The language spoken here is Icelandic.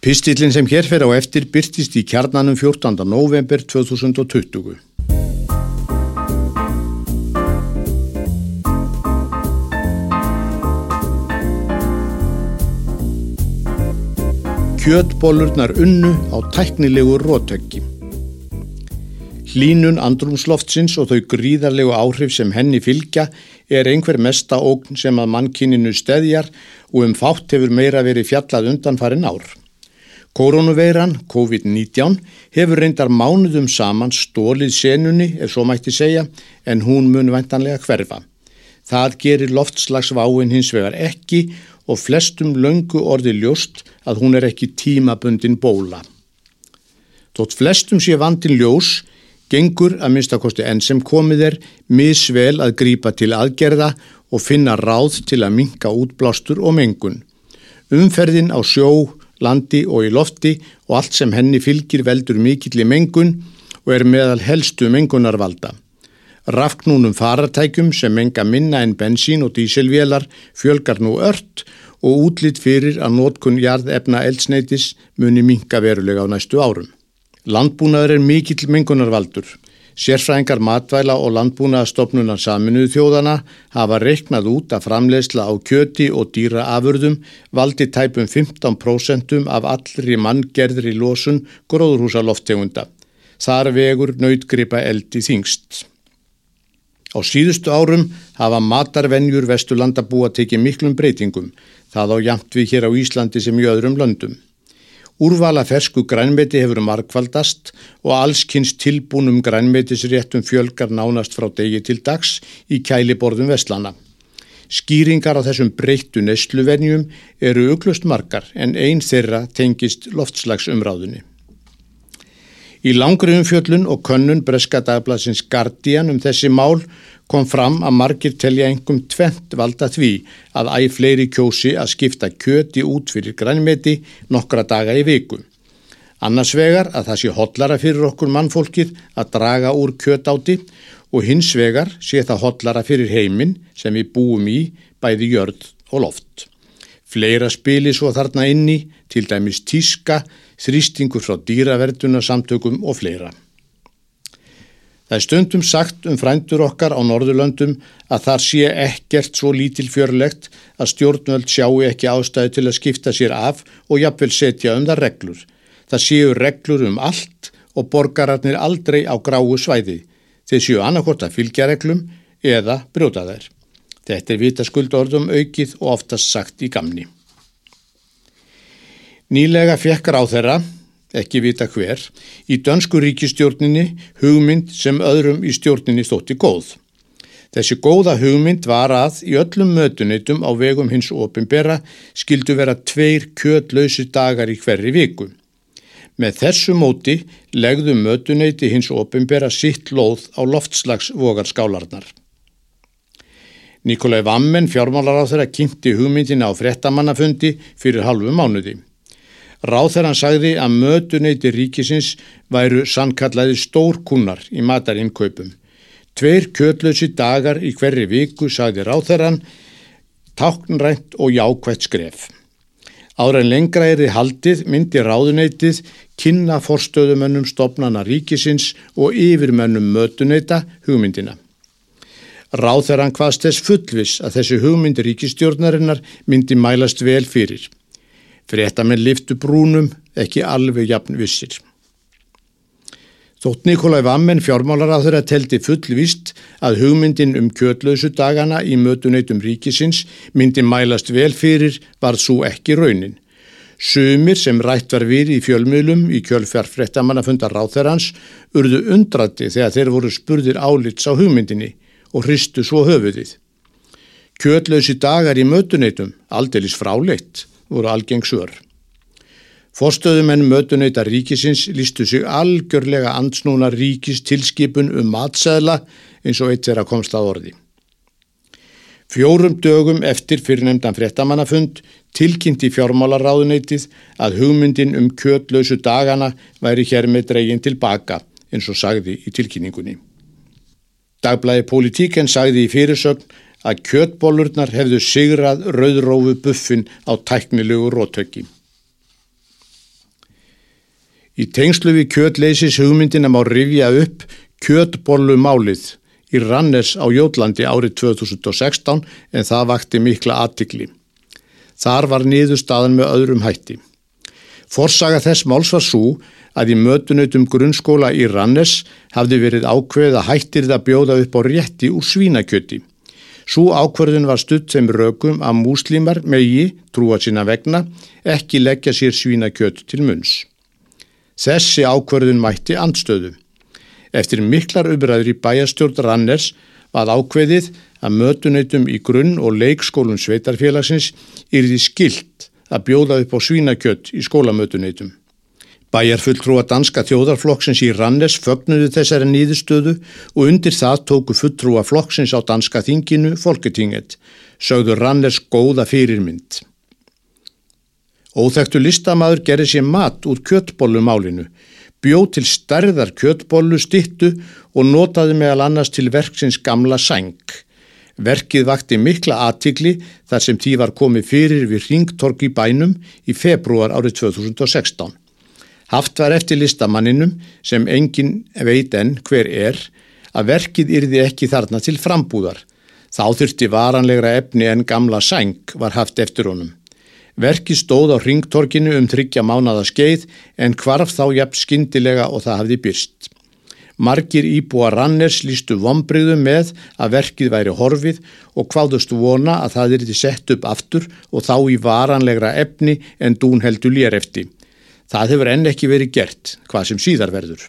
Pistillin sem hér fer á eftir byrtist í kjarnanum 14. november 2020. Kjötbólurnar unnu á tæknilegu rótöggi. Hlínun andrumsloftsins og þau gríðarlegu áhrif sem henni fylgja er einhver mesta ógn sem að mannkininu steðjar og um fátt hefur meira verið fjallað undan farin ár. Koronaveiran, COVID-19, hefur reyndar mánuðum saman stólið senunni, ef svo mætti segja, en hún mun vantanlega hverfa. Það gerir loftslagsváin hins vegar ekki og flestum löngu orði ljóst að hún er ekki tímabundin bóla. Þótt flestum sé vandin ljós, gengur að minnstakosti enn sem komið er misvel að grípa til aðgerða og finna ráð til að minka útblástur og mengun. Umferðin á sjó, landi og í lofti og allt sem henni fylgir veldur mikill í mengun og er meðal helstu mengunarvalda. Rafknúnum farartækjum sem menga minna en bensín og díselvélar fjölgar nú ört og útlitt fyrir að nótkun jarðefna eldsneitis muni minka verulega á næstu árum. Landbúnaður er mikill mengunarvaldur. Sérfræðingar matvæla og landbúnaðastofnunar saminuðu þjóðana hafa reiknað út að framlegsla á kjöti og dýra afurðum valdi tæpum 15% af allri manngerðri lósun gróðurhúsa lofttegunda. Þar vegur nautgripa eldi þingst. Á síðustu árum hafa matarvenjur Vesturlanda búa tekið miklum breytingum. Það á jamt við hér á Íslandi sem í öðrum löndum. Úrvala fersku grænmeti hefur markvaldast og allskynns tilbúnum grænmetisréttum fjölgar nánast frá degi til dags í kæliborðum Vestlana. Skýringar á þessum breyttu neysluvenjum eru uglust margar en einn þeirra tengist loftslagsumráðunni. Í langri umfjöllun og könnun breska dagbladsins Guardian um þessi mál kom fram að margir telja engum tvent valda því að æg fleiri kjósi að skipta kjöti út fyrir grænmeti nokkra daga í viku. Annars vegar að það sé hotlara fyrir okkur mannfólkið að draga úr kjötáti og hins vegar sé það hotlara fyrir heiminn sem við búum í bæði jörð og loft. Fleira spili svo þarna inni, til dæmis tíska, þrýstingur frá dýraverðuna samtökum og fleira. Það er stundum sagt um frændur okkar á Norðurlöndum að þar sé ekkert svo lítil fjörlegt að stjórnvöld sjáu ekki ástæði til að skipta sér af og jafnvel setja um það reglur. Það séu reglur um allt og borgararnir aldrei á gráu svæði. Þeir séu annarkort að fylgja reglum eða brjóta þær. Þetta er vita skuldordum aukið og oftast sagt í gamni. Nýlega fekkar á þeirra ekki vita hver, í dönsku ríkistjórninni hugmynd sem öðrum í stjórninni stótti góð. Þessi góða hugmynd var að í öllum mötuneytum á vegum hins ofinbera skildu vera tveir kjötlausi dagar í hverri viku. Með þessu móti legðu mötuneyti hins ofinbera sitt lóð á loftslagsvogarskálarnar. Nikolai Vammen, fjármálar á þeirra, kynnti hugmyndina á frettamannafundi fyrir halvu mánuði. Ráþæran sagði að mötuneyti ríkisins væru sannkallaði stórkunnar í matarinnkaupum. Tveir kjötlösi dagar í hverri viku sagði ráþæran, táknrænt og jákvægt skref. Ára en lengra er þið haldið myndi ráðuneytið kynna forstöðumönnum stopnana ríkisins og yfirmönnum mötuneyta hugmyndina. Ráþæran hvaðst þess fullvis að þessi hugmyndi ríkistjórnarinnar myndi mælast vel fyrir. Fréttamenn liftu brúnum ekki alveg jafn vissir. Þótt Nikolai Vammen fjármálaráður að teldi fullvist að hugmyndin um kjötlausu dagana í mötuneytum ríkisins myndi mælast vel fyrir var svo ekki raunin. Sumir sem rætt var við í fjölmiðlum í kjölfjárfréttamannafundar ráþerans urðu undrati þegar þeir voru spurðir álits á hugmyndinni og hristu svo höfuðið. Kjötlausi dagar í mötuneytum, aldeilis fráleitt voru algeng svör. Forstöðumenn mötunöyta ríkisins lístu sig algjörlega ansnúna ríkis tilskipun um matsæðla eins og eitt er að komst að orði. Fjórum dögum eftir fyrirnemdan fréttamannafund tilkynnti fjármálaráðuneytið að hugmyndin um kjötlausu dagana væri hér með dregin tilbaka eins og sagði í tilkynningunni. Dagblæði Politíken sagði í fyrirsögn að kjötbólurnar hefðu sigrað rauðrófu buffin á tæknilegu rótöki. Í tengslu við kjötleysis hugmyndina má rifja upp kjötbollu málið í Rannes á Jótlandi árið 2016 en það vakti mikla aðtikli. Þar var niður staðan með öðrum hætti. Forsaga þess máls var svo að í mötunautum grunnskóla í Rannes hafði verið ákveð að hættir það bjóða upp á rétti úr svínakjöti. Svo ákverðin var stutt sem rökum að múslimar megi, trúa sína vegna, ekki leggja sér svínakjött til munns. Þessi ákverðin mætti andstöðu. Eftir miklar uppræður í bæjastjórn Ranners var ákveðið að mötuneytum í grunn og leikskólum sveitarfélagsins yrði skilt að bjóða upp á svínakjött í skólamötuneytum. Bæjarfulltrúa danska þjóðarflokksins í Rannes fögnuðu þessari nýðustöðu og undir það tóku fulltrúa flokksins á danska þinginu Folketinget, sögðu Rannes góða fyrirmynd. Óþægtu listamæður gerði sér mat úr kjöttbollumálinu, bjóð til stærðar kjöttbollu stittu og notaði meðal annars til verksins gamla sæng. Verkið vakti mikla aðtikli þar sem tí var komið fyrir við Ringtorg í bænum í februar árið 2016. Haft var eftir listamanninum sem engin veit enn hver er að verkið yrði ekki þarna til frambúðar. Þá þurfti varanlegra efni en gamla sæng var haft eftir honum. Verkið stóð á ringtorkinu um tryggja mánada skeið en hvarf þá jafn skindilega og það hafði byrst. Margir íbúa ranners lístu vombriðu með að verkið væri horfið og hvaðust vona að það yrði sett upp aftur og þá í varanlegra efni en dún heldur lér eftir. Það hefur enn ekki verið gert, hvað sem síðar verður.